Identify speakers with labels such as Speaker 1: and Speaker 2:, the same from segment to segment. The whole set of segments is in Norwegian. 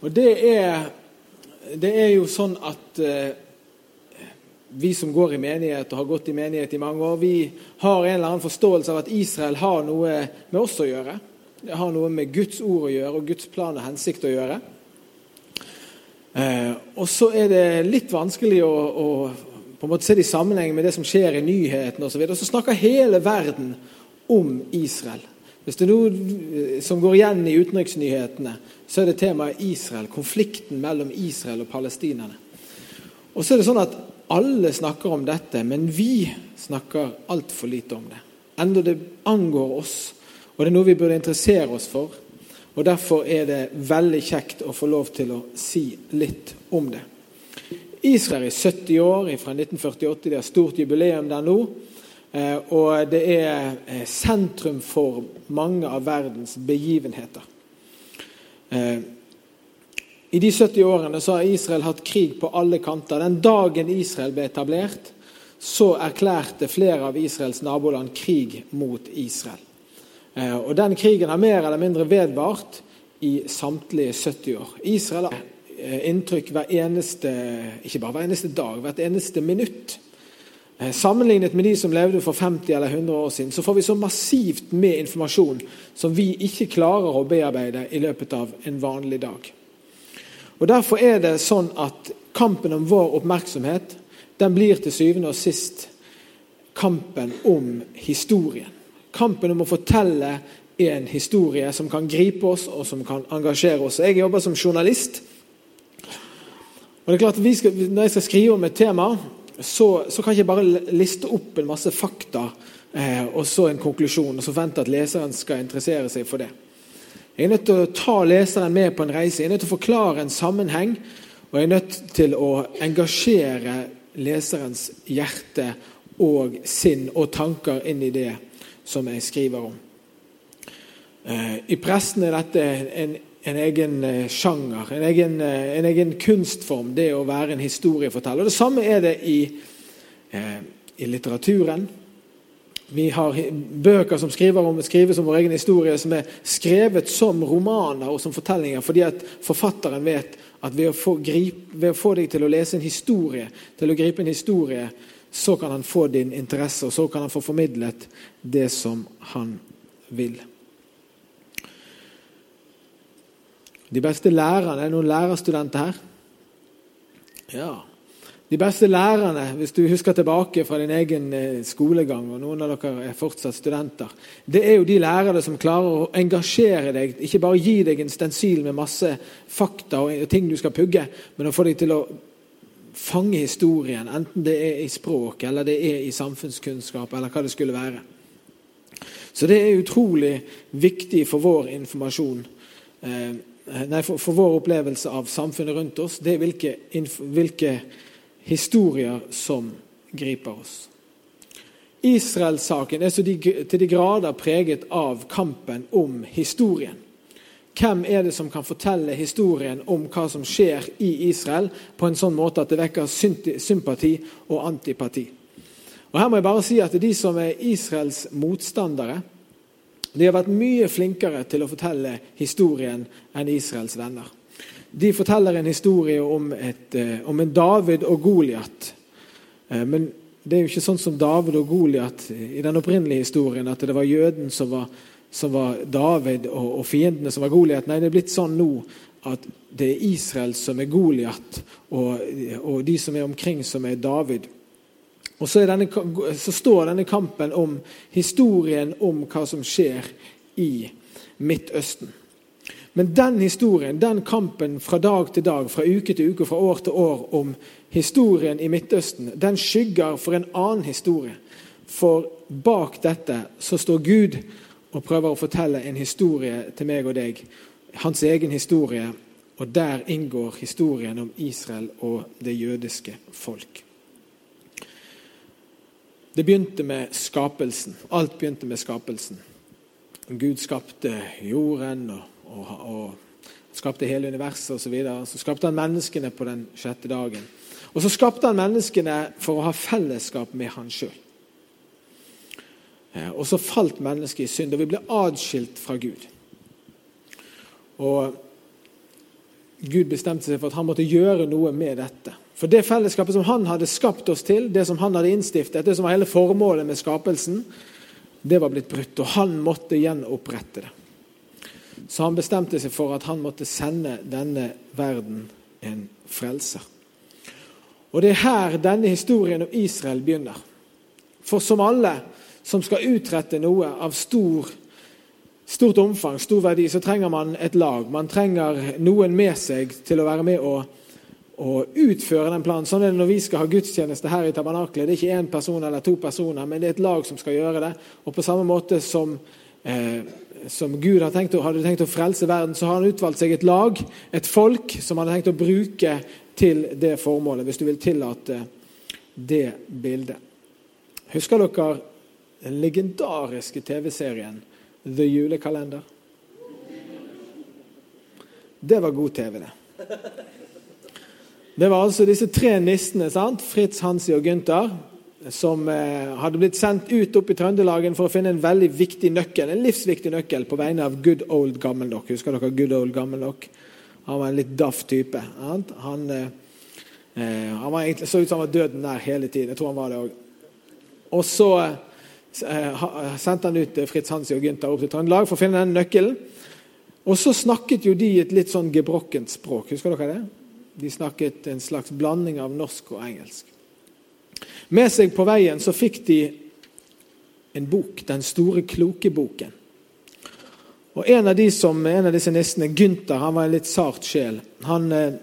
Speaker 1: Og det er, det er jo sånn at eh, vi som går i menighet og har gått i menighet i mange år, vi har en eller annen forståelse av at Israel har noe med oss å gjøre. Det har noe med Guds ord å gjøre og Guds plan og hensikt å gjøre. Eh, og så er det litt vanskelig å, å på en måte se det i sammenheng med det som skjer i nyhetene osv. Og, så og så snakker hele verden om Israel. Hvis det er noe eh, som går igjen i utenriksnyhetene, så er det temaet Israel. Konflikten mellom Israel og palestinerne. Og så er det sånn at alle snakker om dette, men vi snakker altfor lite om det. Enda det angår oss, og det er noe vi burde interessere oss for. Og Derfor er det veldig kjekt å få lov til å si litt om det. Israel er 70 år fra 1948. De har stort jubileum der nå. Eh, og det er eh, sentrum for mange av verdens begivenheter. Eh, I de 70 årene så har Israel hatt krig på alle kanter. Den dagen Israel ble etablert, så erklærte flere av Israels naboland krig mot Israel. Og Den krigen har mer eller mindre vedvart i samtlige 70 år. Israel har inntrykk hver eneste, ikke bare hver eneste dag, hvert eneste minutt sammenlignet med de som levde for 50 eller 100 år siden, så får vi så massivt med informasjon som vi ikke klarer å bearbeide i løpet av en vanlig dag. Og Derfor er det sånn at kampen om vår oppmerksomhet den blir til syvende og sist kampen om historien. Kampen om å fortelle en historie som kan gripe oss og som kan engasjere oss. Jeg jobber som journalist. Og det er klart skal, Når jeg skal skrive om et tema, så, så, kan jeg ikke bare liste opp en masse fakta eh, og så en konklusjon og så vente at leseren skal interessere seg for det. Jeg er nødt til å ta leseren med på en reise. Jeg er nødt til å forklare en sammenheng. Og jeg er nødt til å engasjere leserens hjerte og sinn og tanker inn i det som jeg skriver om. Eh, I pressen er dette en en egen eh, sjanger, en egen, eh, en egen, kunstform, det å være en historieforteller. Og Det samme er det i, eh, i litteraturen. Vi har bøker som om, skrives om vår egen historie, som er skrevet som romaner og som fortellinger, fordi at forfatteren vet at ved å, få, grip, ved å få deg til å lese en historie, til å gripe en historie, så kan han få din interesse, og så kan han få formidlet det som han vil. De beste lærerne Er det noen lærerstudenter her? Ja. De beste lærerne, hvis du husker tilbake fra din egen eh, skolegang, og noen av dere er fortsatt studenter, det er jo de lærere som klarer å engasjere deg, ikke bare gi deg en stensil med masse fakta og ting du skal pugge, men å få deg til å fange historien, enten det er i språk, eller det er i samfunnskunnskap, eller hva det skulle være. Så det er utrolig viktig for vår informasjon. Eh, nei, for, for, vår opplevelse av samfunnet rundt oss, det er hvilke, hvilke historier som griper oss. Israelssaken er de, til de grader preget av kampen om historien. Hvem er det som kan fortelle historien om hva som skjer i Israel, på en sånn måte at det vekker sympati og antipati? Og Her må jeg bare si at De som er Israels motstandere, de har vært mye flinkere til å fortelle historien enn Israels venner. De forteller en historie om, et, eh, om en David og Goliat. Eh, men det er jo ikke sånn som David og Goliat i den opprinnelige historien, at det var jøden som var, som var David og, og, fiendene som var Goliat. Nei, det er blitt sånn nå at det er Israel som er Goliat, og, og de som er omkring, som er David. Og så, denne, så, står denne kampen om historien om hva som skjer i Midtøsten. Men den historien, den kampen fra dag til dag, fra uke til uke, fra år til år om historien i Midtøsten, den skygger for en annen historie. For bak dette så står Gud og prøver å fortelle en historie til meg og deg hans egen historie, og der inngår historien om Israel og det jødiske folk. Det begynte med skapelsen. Alt begynte med skapelsen. Gud skapte jorden og, og, og skapte hele universet osv. Så, videre. så skapte han menneskene på den sjette dagen. Og så skapte han menneskene for å ha fellesskap med han sjøl. Eh, og så falt mennesket i synd, og vi ble adskilt fra Gud. Og Gud bestemte seg for at han måtte gjøre noe med dette. For det fellesskapet som han hadde skapt oss til, det som han hadde innstiftet, det som var hele formålet med skapelsen, det var blitt brutt. Og han måtte gjenopprette det. Så han bestemte seg for at han måtte sende denne verden en frelser. Og det er her denne historien om Israel begynner. For som alle som skal utrette noe av stor, stort omfang, stor verdi, så trenger man et lag. Man trenger noen med seg til å være med og, og utføre den planen. Sånn er det når vi skal ha gudstjeneste her i tabernaklet. Det er ikke én person eller to personer, men det er et lag som skal gjøre det. Og på samme måte som eh, som Gud hadde tenkt, hadde tenkt, å frelse verden, så har han utvalgt seg et lag, et folk, som han hadde tenkt å bruke til det formålet, hvis du vil tillate det bildet. Husker dere den legendariske TV-serien The Julekalender? Det var god TV, det. Det var altså disse tre nissene, sant? Fritz, Hansi og Gunther, som eh, hadde blitt sendt ut opp i Trøndelagen for å finne en veldig viktig nøkkel, en livsviktig nøkkel på vegne av good old Gammeldokk. Husker dere good old Gammeldokk? Han var en litt daff type. Han, eh, eh, han egentlig, så ut som han var døden nær hele tiden. Jeg tror han var det òg. Og så eh, sendte han ut eh, Fritz Hansi og Gunther opp til Trøndelag for å finne den nøkkelen. Og så snakket jo de et litt sånn gebrokkent språk. Husker dere det? De snakket en slags blanding av norsk og engelsk. Med seg på veien så fikk de en bok, Den store kloke boken. Og En av, de som, en av disse nissene, Gynter, han var en litt sart sjel. Han, eh,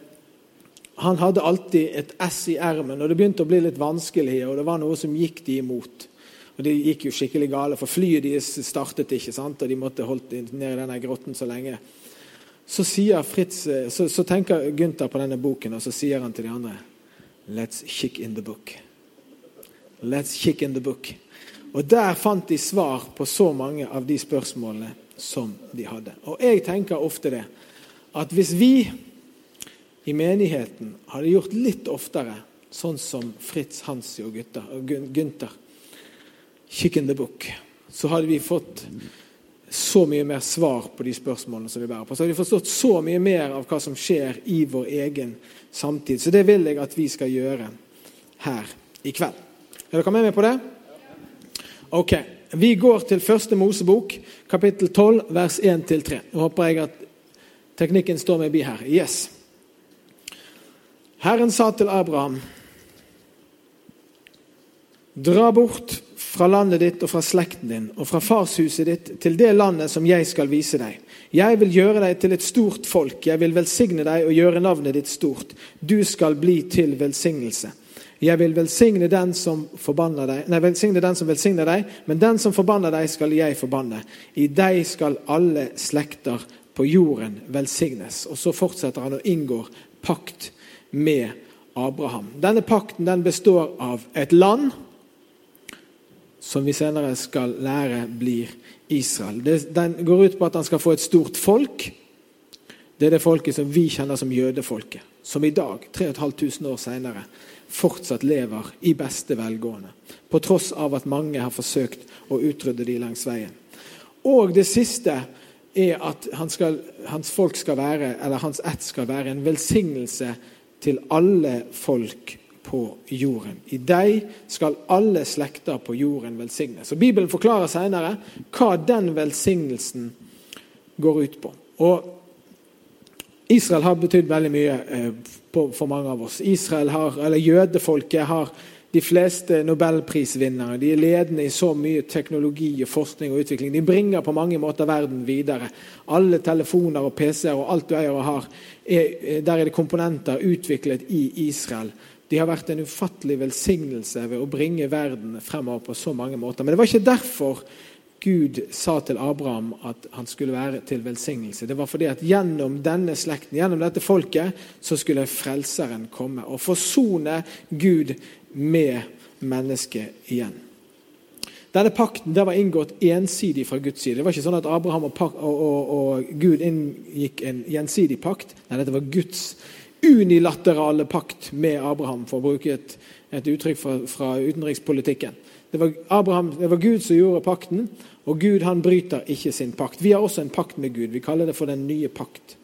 Speaker 1: han hadde alltid et S i ermen, og det begynte å bli litt vanskelig. og Det var noe som gikk de imot. Og Det gikk jo skikkelig gale, for flyet deres startet ikke, sant? og de måtte holdt ned i denne grotten så lenge. Så, Fritz, eh, så, så tenker Gunther på denne boken, og så sier han til de andre Let's kick in the book. Let's kick in the book. Og Der fant de svar på så mange av de spørsmålene som de hadde. Og Jeg tenker ofte det, at hvis vi i menigheten hadde gjort litt oftere sånn som Fritz, Hansi og Gunther Kick in. Så hadde vi fått så mye mer svar på de spørsmålene som vi bærer på. Så hadde vi forstått så mye mer av hva som skjer i vår egen samtid. Så det vil jeg at vi skal gjøre her i kveld. Er dere med meg på det? Ok. Vi går til første Mosebok, kapittel 12, vers 1-3. Nå håper jeg at teknikken står meg bi her. Yes. Herren sa til Abraham.: Dra bort fra landet ditt og fra slekten din og fra farshuset ditt til det landet som jeg skal vise deg. Jeg vil gjøre deg til et stort folk, jeg vil velsigne deg og gjøre navnet ditt stort. Du skal bli til velsignelse. Jeg vil velsigne den som deg, nei, velsigne den som velsigner deg, men den som forbanner deg, skal jeg forbanne. I deg skal alle slekter på jorden velsignes. Og så fortsetter han og inngår pakt med Abraham. Denne pakten den består av et land, som vi senere skal lære blir Israel. Den går ut på at han skal få et stort folk. Det er det folket som vi kjenner som jødefolket. Som i dag, 3500 år senere, fortsatt lever i beste velgående. På tross av at mange har forsøkt å utrydde de langs veien. Og det siste er at han skal, hans folk skal være, eller hans ett skal være en velsignelse til alle folk på jorden. I deg skal alle slekter på jorden velsignes. Og Bibelen forklarer senere hva den velsignelsen går ut på. Og Israel har betydd veldig mye eh, for mange av oss. Har, Jødefolket har de fleste nobelprisvinnere. De er ledende i så mye teknologi, og forskning og utvikling. De bringer på mange måter verden videre. Alle telefoner og PC-er og alt du eier og har, er, der er det komponenter utviklet i Israel. De har vært en ufattelig velsignelse ved å bringe verden fremover på så mange måter. Men det var ikke derfor Gud sa til Abraham at han skulle være til velsignelse. Det var fordi at gjennom denne slekten, gjennom dette folket, så skulle Frelseren komme og forsone Gud med mennesket igjen. Denne pakten der var inngått ensidig fra Guds side. Det var ikke sånn at Abraham og, og, og, og Gud inngikk en gjensidig pakt. Nei, dette var Guds unilaterale pakt med Abraham, for å bruke et, et uttrykk fra, fra utenrikspolitikken. Det var, Abraham, det var Gud som gjorde pakten, og Gud han bryter ikke sin pakt. Vi har også en pakt med Gud. Vi kaller det for den nye pakt.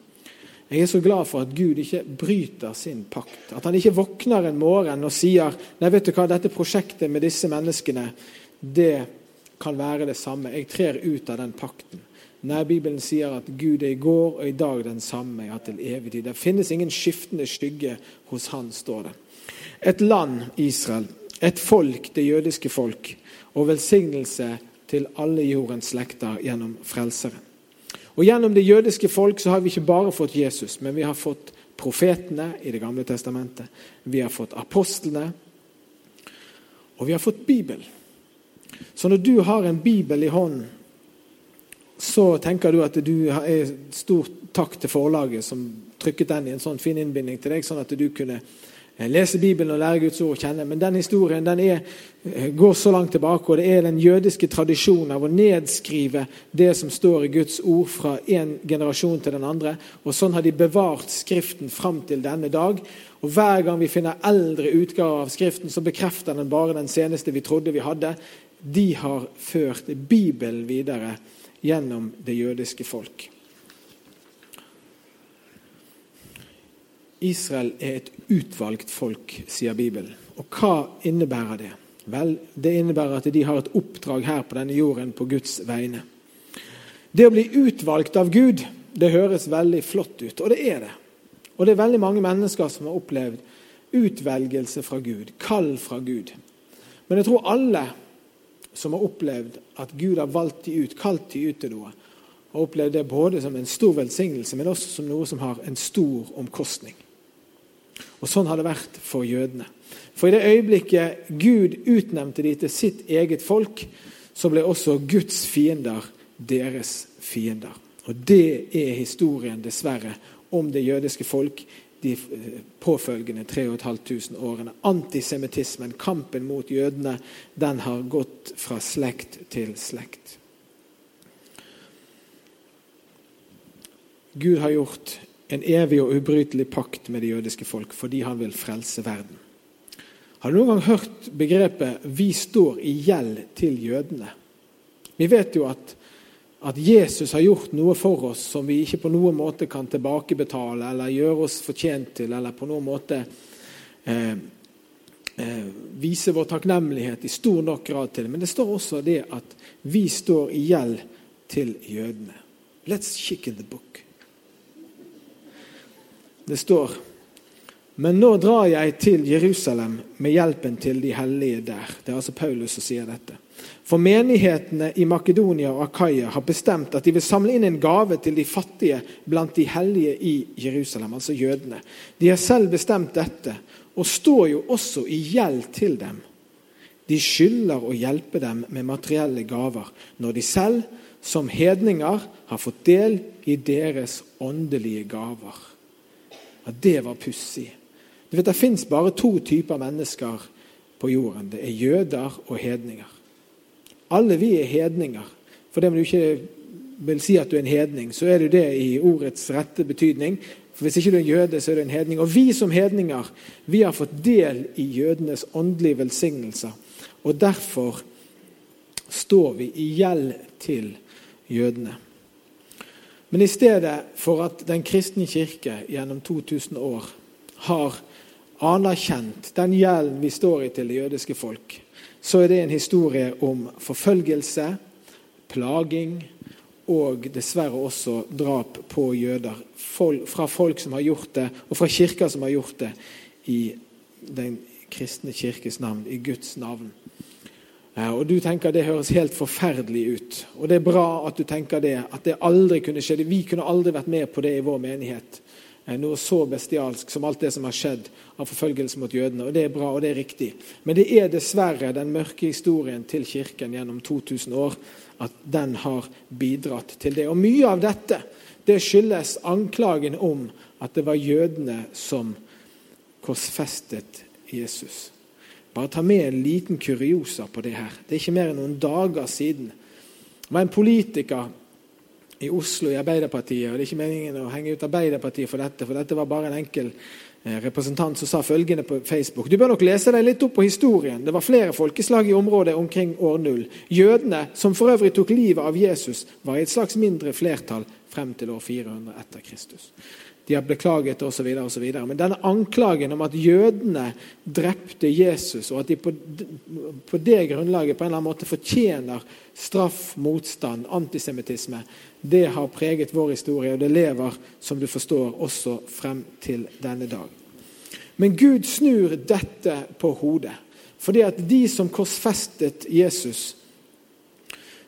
Speaker 1: Jeg er så glad for at Gud ikke bryter sin pakt. At han ikke våkner en morgen og sier nei, vet du hva, dette prosjektet med disse menneskene det kan være det samme. Jeg trer ut av den pakten. Nei, Bibelen sier at Gud er i går og i dag den samme, ja, til evig tid. Det finnes ingen skiftende skygge hos Han, står det. Et land, Israel. Et folk, det jødiske folk. Og velsignelse til alle jordens slekter gjennom Frelseren. Og Gjennom det jødiske folk så har vi ikke bare fått Jesus, men vi har fått profetene i Det gamle testamentet. Vi har fått apostlene, og vi har fått Bibelen. Så når du har en bibel i hånden, så tenker du at du er stor takk til forlaget som trykket den i en sånn fin innbinding til deg, sånn at du kunne eh, lese Bibelen og lære Guds ord å kjenne. Men den historien den er, eh, går så langt tilbake, og det er den jødiske tradisjonen av å nedskrive det som står i Guds ord fra en generasjon til den andre. Og Sånn har de bevart Skriften fram til denne dag. Og Hver gang vi finner eldre utgaver av Skriften, så bekrefter den bare den seneste vi trodde vi hadde de har ført Bibelen videre gjennom det jødiske folk. Israel er et utvalgt folk, sier Bibelen. Og hva innebærer det? Vel, Det innebærer at de har et oppdrag her på denne jorden på Guds vegne. Det å bli utvalgt av Gud, det høres veldig flott ut, og det er det. Og det er veldig mange mennesker som har opplevd utvelgelse fra Gud, kall fra Gud. Men jeg tror alle som har opplevd at Gud har valgt de ut, kalt de ut til noe, har opplevd det både som en stor velsignelse, men også som noe som har en stor omkostning. Og Sånn har det vært for jødene. For i det øyeblikket Gud utnevnte de til sitt eget folk, så ble også Guds fiender deres fiender. Og Det er historien, dessverre, om det jødiske folk de påfølgende 3500 årene. Antisemittismen, kampen mot jødene, den har gått fra slekt til slekt. Gud har gjort en evig og ubrytelig pakt med det jødiske folk fordi han vil frelse verden. Har du noen gang hørt begrepet 'vi står i gjeld til jødene'? Vi vet jo at at Jesus har gjort noe for oss som vi ikke på noen måte kan tilbakebetale eller gjøre oss fortjent til, eller på noen måte eh, eh, vise vår takknemlighet i stor nok grad til. Men det står også det at vi står i gjeld til jødene. Let's kick in the book. Det står men nå drar jeg til Jerusalem med hjelpen til de hellige der. Det er altså Paulus som sier dette. For menighetene i Makedonia og Akaya har bestemt at de vil samle inn en gave til de fattige blant de hellige i Jerusalem, altså jødene. De har selv bestemt dette, og står jo også i gjeld til dem. De skylder å hjelpe dem med materielle gaver, når de selv, som hedninger, har fått del i deres åndelige gaver. Ja, det var pussig. Du vet, Det fins bare to typer mennesker på jorden. Det er jøder og hedninger. Alle vi er hedninger. For det om du ikke vil si at du er en hedning, så er du det i ordets rette betydning. For Hvis ikke du er en jøde, så er du en hedning. Og vi som hedninger vi har fått del i jødenes åndelige velsignelser. Og derfor står vi i gjeld til jødene. Men i stedet for at Den kristne kirke gjennom 2000 år har anerkjent den gjelden vi står i til det jødiske folk, så er det en historie om forfølgelse, plaging og dessverre også drap på jøder. Fra folk som har gjort det, og fra kirker som har gjort det i den kristne kirkes navn, i Guds navn. Eh, og Du tenker det høres helt forferdelig ut. Og det er bra at du tenker det. At det aldri kunne skje. Vi kunne aldri vært med på det i vår menighet. Eh, noe så bestialsk som alt det som har skjedd av forfølgelse mot jødene. og Det er bra, og det er riktig. Men det er dessverre den mørke historien til Kirken gjennom 2000 år at den har bidratt til det. Og Mye av dette det skyldes anklagen om at det var jødene som korsfestet Jesus. Bare ta med en liten kuriosa på det her. Det er ikke mer enn noen dager siden. Det var en politiker i Oslo i Arbeiderpartiet, og det er ikke meningen å henge ut Arbeiderpartiet for dette, for dette var bare en enkel eh, representant som sa følgende på Facebook. Du bør nok lese deg litt opp på historien. Det var flere folkeslag i området omkring år null. Jødene, som for øvrig tok livet av Jesus, var i et slags mindre flertall frem til år 400 etter Kristus de har beklaget osv. Men denne anklagen om at jødene drepte Jesus, og at de på, på, det grunnlaget på en eller annen måte fortjener straff, motstand, antisemittisme, det har preget vår historie, og det lever, som du forstår, også frem til denne dag. Men Gud snur dette på hodet. Fordi at de som korsfestet Jesus,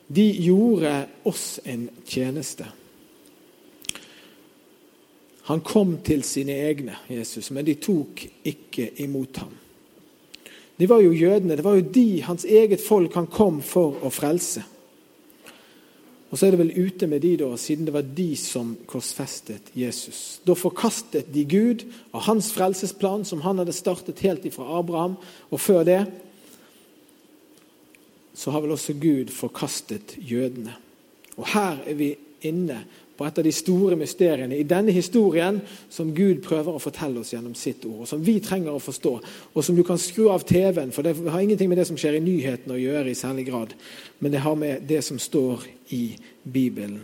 Speaker 1: de gjorde oss en tjeneste. Han kom til sine egne, Jesus, men de tok ikke imot ham. De var jo jødene. Det var jo de, hans eget folk, han kom for å frelse. Og så er det vel ute med de, da, siden det var de som korsfestet Jesus. Da forkastet de Gud og hans frelsesplan, som han hadde startet helt ifra Abraham. Og før det så har vel også Gud forkastet jødene. Og her er vi inne på et av de store mysteriene i denne historien som Gud prøver å fortelle oss gjennom sitt ord, og som vi trenger å forstå, og som du kan skru av TV-en, for det har ingenting med det som skjer i nyhetene å gjøre i særlig grad, men det har med det som står i Bibelen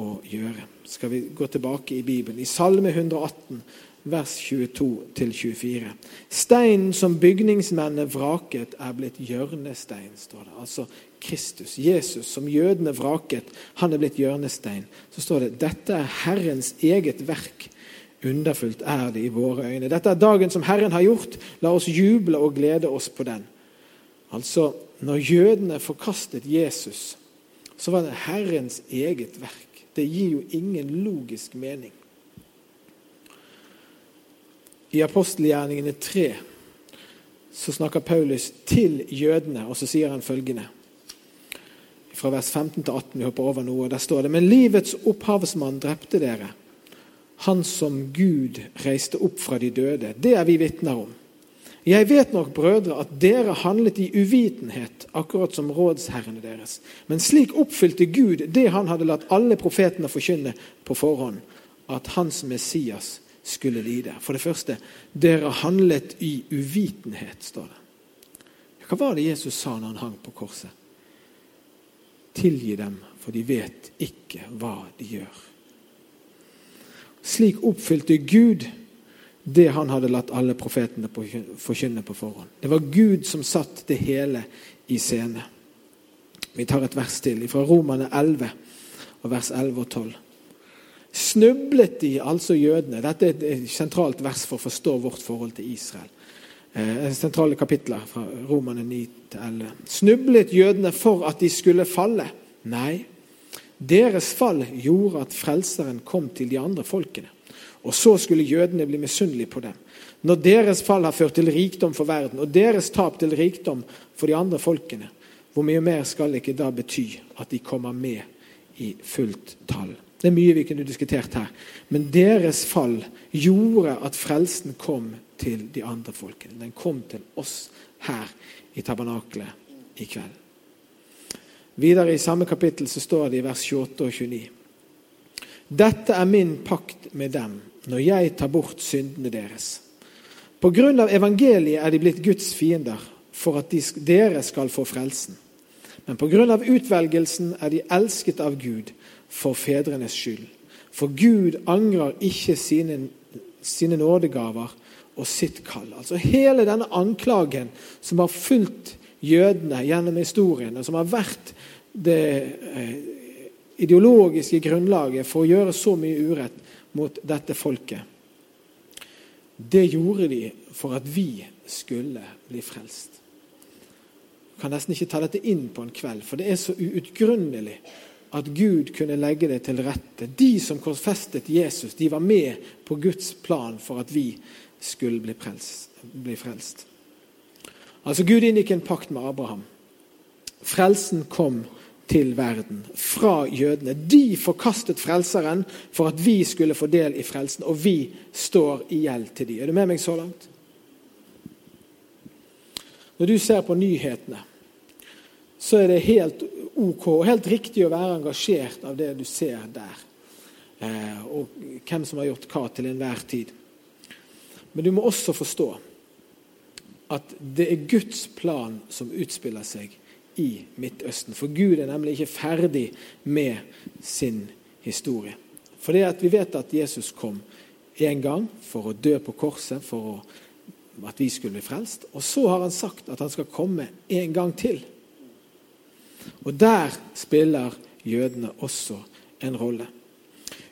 Speaker 1: å gjøre. Skal vi gå tilbake i Bibelen, i Salme 118, vers 22-24. Steinen som bygningsmennene vraket, er blitt hjørnestein, står det. Altså Kristus, Jesus, som jødene vraket, han er blitt hjørnestein. Så står det dette er Herrens eget verk. Underfullt er det i våre øyne. Dette er dagen som Herren har gjort. La oss juble og glede oss på den. Altså, når jødene forkastet Jesus, så var det Herrens eget verk. Det gir jo ingen logisk mening. I apostelgjerningene 3 så snakker Paulus til jødene, og så sier han følgende fra vers 15 til 18. Vi hopper over noe. Der står det Men livets opphavsmann drepte dere, han som Gud reiste opp fra de døde. Det er vi vitner om. Jeg vet nok, brødre, at dere handlet i uvitenhet, akkurat som rådsherrene deres. Men slik oppfylte Gud det han hadde latt alle profetene forkynne på forhånd, at hans Messias skulle lide. For det første, dere handlet i uvitenhet, står det. Hva var det Jesus sa når han hang på korset? Tilgi dem, for de vet ikke hva de gjør. Slik oppfylte Gud det han hadde latt alle profetene forkynne på forhånd. Det var Gud som satt det hele i scene. Vi tar et vers til fra Romane 11, vers 11 og 12. Snublet de, altså jødene Dette er et sentralt vers for å forstå vårt forhold til Israel. Eh, sentrale kapitler fra Romane 9-11. Snublet jødene for at de skulle falle? Nei. Deres fall gjorde at Frelseren kom til de andre folkene. Og så skulle jødene bli misunnelige på dem. Når deres fall har ført til rikdom for verden, og deres tap til rikdom for de andre folkene, hvor mye mer skal det ikke da bety at de kommer med i fullt tall? Det er mye vi kunne diskutert her. Men deres fall gjorde at frelsen kom til de andre folkene. Den kom til oss her i tabernaklet i kveld. Videre i samme kapittel så står det i vers 28 og 29. Dette er min pakt med dem når jeg tar bort syndene deres. På grunn av evangeliet er de blitt Guds fiender for at de, dere skal få frelsen. Men på grunn av utvelgelsen er de elsket av Gud for fedrenes skyld. For Gud angrer ikke sine, sine nådegaver og sitt kall. Altså Hele denne anklagen som har fulgt jødene gjennom historien, og som har vært det eh, ideologiske grunnlaget for å gjøre så mye urett mot dette folket, det gjorde de for at vi skulle bli frelst. Jeg kan nesten ikke ta dette inn på en kveld, for det er så uutgrunnelig at Gud kunne legge det til rette. De som korsfestet Jesus, de var med på Guds plan for at vi skulle bli frelst. Bli frelst. Altså Gud inngikk en pakt med Abraham. Frelsen kom til verden fra jødene. De forkastet frelseren for at vi skulle få del i frelsen, og vi står i gjeld til dem. Er du med meg så langt? Når du ser på nyhetene, så er det helt ok og helt riktig å være engasjert av det du ser der. Eh, og hvem som har gjort hva til enhver tid. Men du må også forstå at det er Guds plan som utspiller seg i Midtøsten. For Gud er nemlig ikke ferdig med sin historie. For det at vi vet at Jesus kom en gang for å dø på korset, for å, at vi skulle bli frelst. Og så har han sagt at han skal komme en gang til. Og der spiller jødene også en rolle.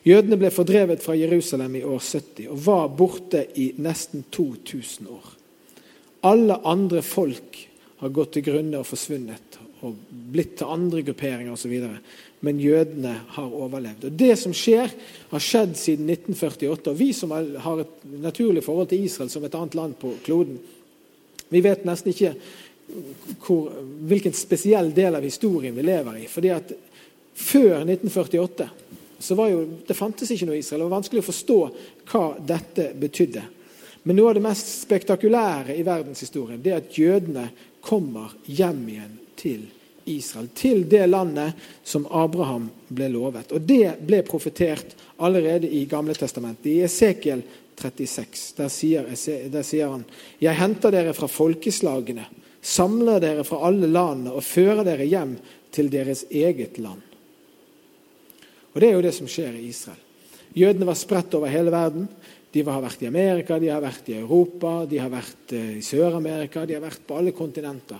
Speaker 1: Jødene ble fordrevet fra Jerusalem i år 70 og var borte i nesten 2000 år. Alle andre folk har gått til grunne og forsvunnet og blitt til andre grupperinger osv. Men jødene har overlevd. Og Det som skjer, har skjedd siden 1948. Og vi som har et naturlig forhold til Israel som et annet land på kloden, vi vet nesten ikke hvor, hvilken spesiell del av historien vi lever i. Fordi at Før 1948 så var jo, det fantes ikke noe Israel. Det var vanskelig å forstå hva dette betydde. Men noe av det mest spektakulære i verdenshistorien det er at jødene kommer hjem igjen til Israel. Til det landet som Abraham ble lovet. Og Det ble profetert allerede i Gamle testamentet. I Esekiel 36 der sier, der sier han Jeg henter dere fra folkeslagene samler dere fra alle landene og fører dere hjem til deres eget land. Og Det er jo det som skjer i Israel. Jødene var spredt over hele verden. De har vært i Amerika, de har vært i Europa, de har vært eh, i Sør-Amerika, de har vært på alle kontinenter.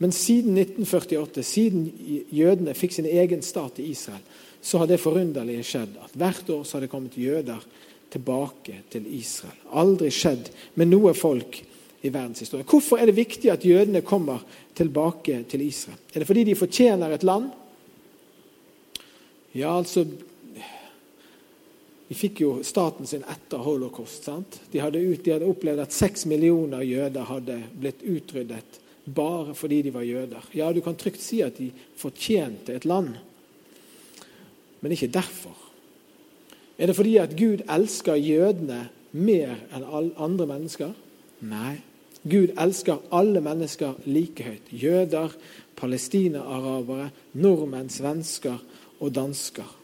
Speaker 1: Men siden 1948, siden jødene fikk sin egen stat i Israel, så har det forunderlige skjedd at hvert år så har det kommet jøder tilbake til Israel. Aldri skjedd med noe folk i verdenshistorien. Hvorfor er det viktig at jødene kommer tilbake til Israel? Er det fordi de fortjener et land? Ja, altså De fikk jo staten sin etter holocaust. sant? De hadde, ut, de hadde opplevd at seks millioner jøder hadde blitt utryddet bare fordi de var jøder. Ja, du kan trygt si at de fortjente et land, men ikke derfor. Er det fordi at Gud elsker jødene mer enn alle andre mennesker? Nei. Gud elsker alle mennesker like høyt. Jøder, palestinaarabere, nordmenn, svensker og dansker.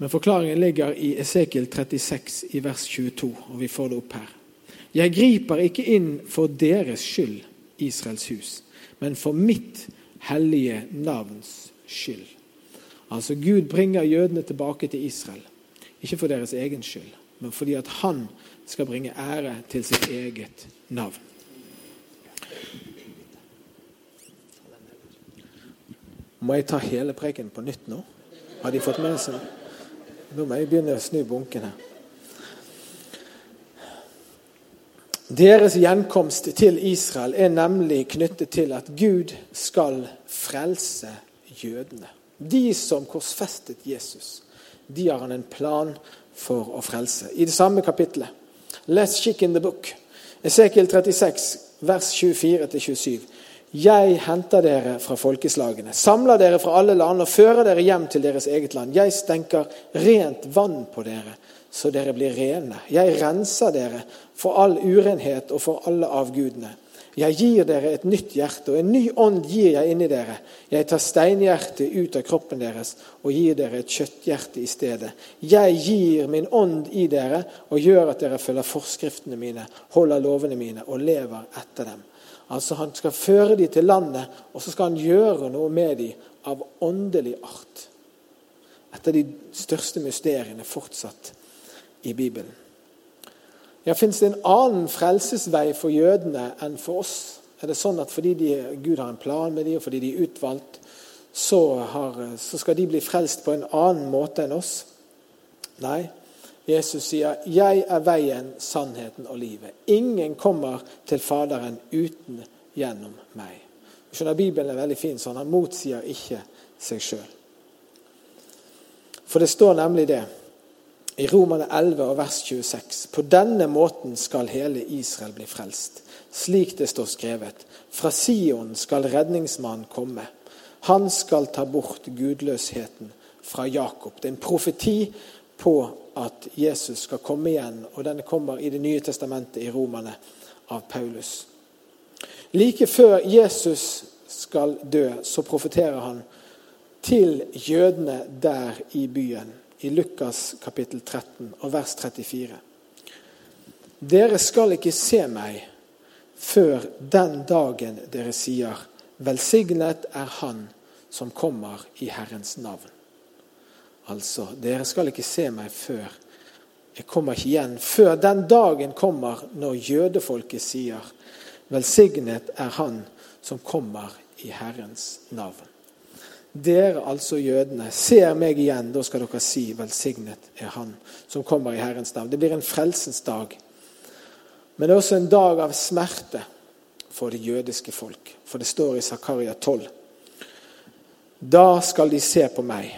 Speaker 1: Men forklaringen ligger i Esekiel 36 i vers 22, og vi får det opp her. Jeg griper ikke inn for deres skyld, Israels hus, men for mitt hellige navns skyld. Altså Gud bringer jødene tilbake til Israel, ikke for deres egen skyld, men fordi at han skal bringe ære til sitt eget navn. Må jeg ta hele preken på nytt nå? Har de fått med seg Nå må jeg begynne å snu bunken her. Deres gjenkomst til Israel er nemlig knyttet til at Gud skal frelse jødene. De som korsfestet Jesus, de har han en plan for å frelse. I det samme kapittelet Let's check in the book. Esekiel 36, vers 24-27. Jeg henter dere fra folkeslagene, samler dere fra alle land og fører dere hjem til deres eget land. Jeg stenker rent vann på dere, så dere blir rene. Jeg renser dere for all urenhet og for alle avgudene. Jeg gir dere et nytt hjerte, og en ny ånd gir jeg inni dere. Jeg tar steinhjertet ut av kroppen deres og gir dere et kjøtthjerte i stedet. Jeg gir min ånd i dere og gjør at dere følger forskriftene mine, holder lovene mine og lever etter dem. Altså Han skal føre dem til landet, og så skal han gjøre noe med dem av åndelig art. Et av de største mysteriene fortsatt i Bibelen. Ja, Fins det en annen frelsesvei for jødene enn for oss? Er det sånn at fordi de, Gud har en plan med dem, og fordi de er utvalgt, så, har, så skal de bli frelst på en annen måte enn oss? Nei. Jesus sier, 'Jeg er veien, sannheten og livet'. Ingen kommer til Faderen uten gjennom meg. Du skjønner, Bibelen er veldig fin sånn. Han motsier ikke seg sjøl. For det står nemlig det i Romane 11 og vers 26. På denne måten skal hele Israel bli frelst, slik det står skrevet. Fra Sion skal redningsmannen komme. Han skal ta bort gudløsheten fra Jakob. Det er en profeti på at Jesus skal komme igjen, og denne kommer i Det nye testamentet i Romane av Paulus. Like før Jesus skal dø, så profeterer han til jødene der i byen, i Lukas kapittel 13 og vers 34. Dere skal ikke se meg før den dagen dere sier, velsignet er Han som kommer i Herrens navn. Altså, dere skal ikke se meg før jeg kommer ikke igjen før den dagen kommer når jødefolket sier Velsignet er Han som kommer i Herrens navn. Dere, altså jødene, ser meg igjen, da skal dere si velsignet er Han som kommer i Herrens navn. Det blir en frelsens dag. Men det er også en dag av smerte for det jødiske folk. For det står i Zakaria 12. Da skal de se på meg,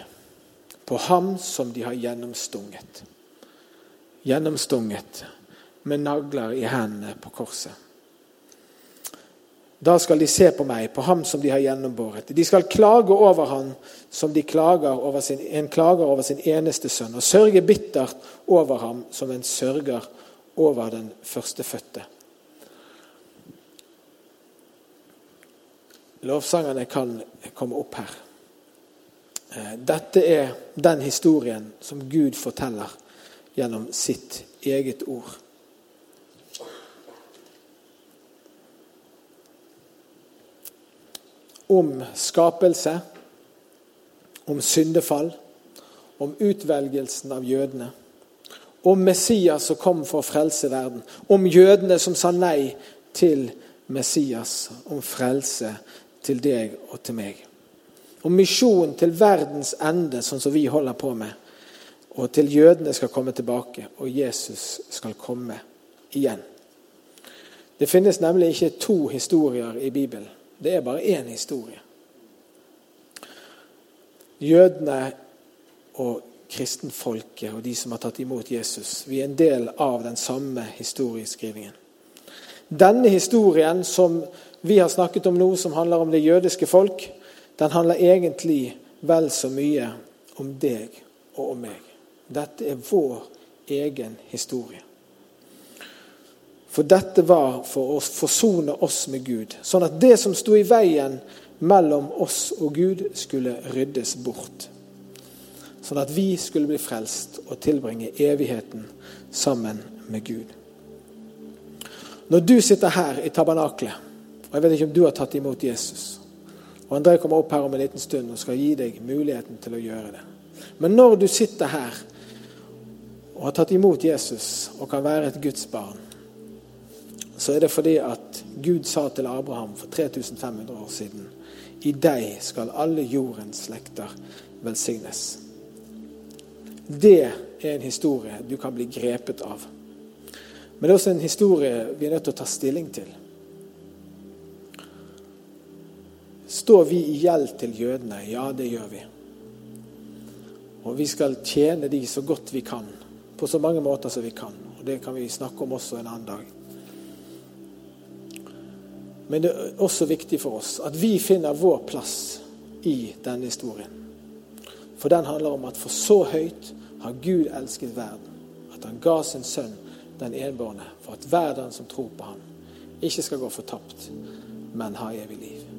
Speaker 1: på ham som de har gjennomstunget gjennomstunget med nagler i hendene på korset. Da skal de se på meg, på ham som de har gjennombåret. De skal klage over ham som klager sin, en klager over sin eneste sønn, og sørge bittert over ham som en sørger over den førstefødte. Lovsangerne kan komme opp her. Eh, dette er den historien som Gud forteller gjennom sitt eget ord. Om skapelse, om syndefall, om utvelgelsen av jødene. Om Messias som kom for å frelse verden. Om jødene som sa nei til Messias. Om frelse til deg og til meg. Om misjon til verdens ende, sånn som vi holder på med og til jødene skal komme tilbake, og Jesus skal komme igjen. Det finnes nemlig ikke to historier i Bibelen. Det er bare én historie. Jødene og kristenfolket og de som har tatt imot Jesus, vi er en del av den samme historieskrivingen. Denne historien som vi har snakket om nå, som handler om det jødiske folk, den handler egentlig vel så mye om deg og om meg. Dette er vår egen historie. For dette var for å forsone oss med Gud, sånn at det som sto i veien mellom oss og Gud, skulle ryddes bort. Sånn at vi skulle bli frelst og tilbringe evigheten sammen med Gud. Når du sitter her i tabernaklet, og jeg vet ikke om du har tatt imot Jesus og André kommer opp her om en liten stund og skal gi deg muligheten til å gjøre det. Men når du sitter her og har tatt imot Jesus og kan være et Guds barn, så er det fordi at Gud sa til Abraham for 3500 år siden i deg skal alle jordens slekter velsignes. Det er en historie du kan bli grepet av. Men det er også en historie vi er nødt til å ta stilling til. Står vi i gjeld til jødene? Ja, det gjør vi. Og vi skal tjene de så godt vi kan på så mange måter som vi kan. Og Det kan vi snakke om også en annen dag. Men det er også viktig for oss at vi finner vår plass i denne historien. For den handler om at for så høyt har Gud elsket verden, at han ga sin sønn den enbårne, for at hver den som tror på ham, ikke skal gå fortapt, men ha evig liv.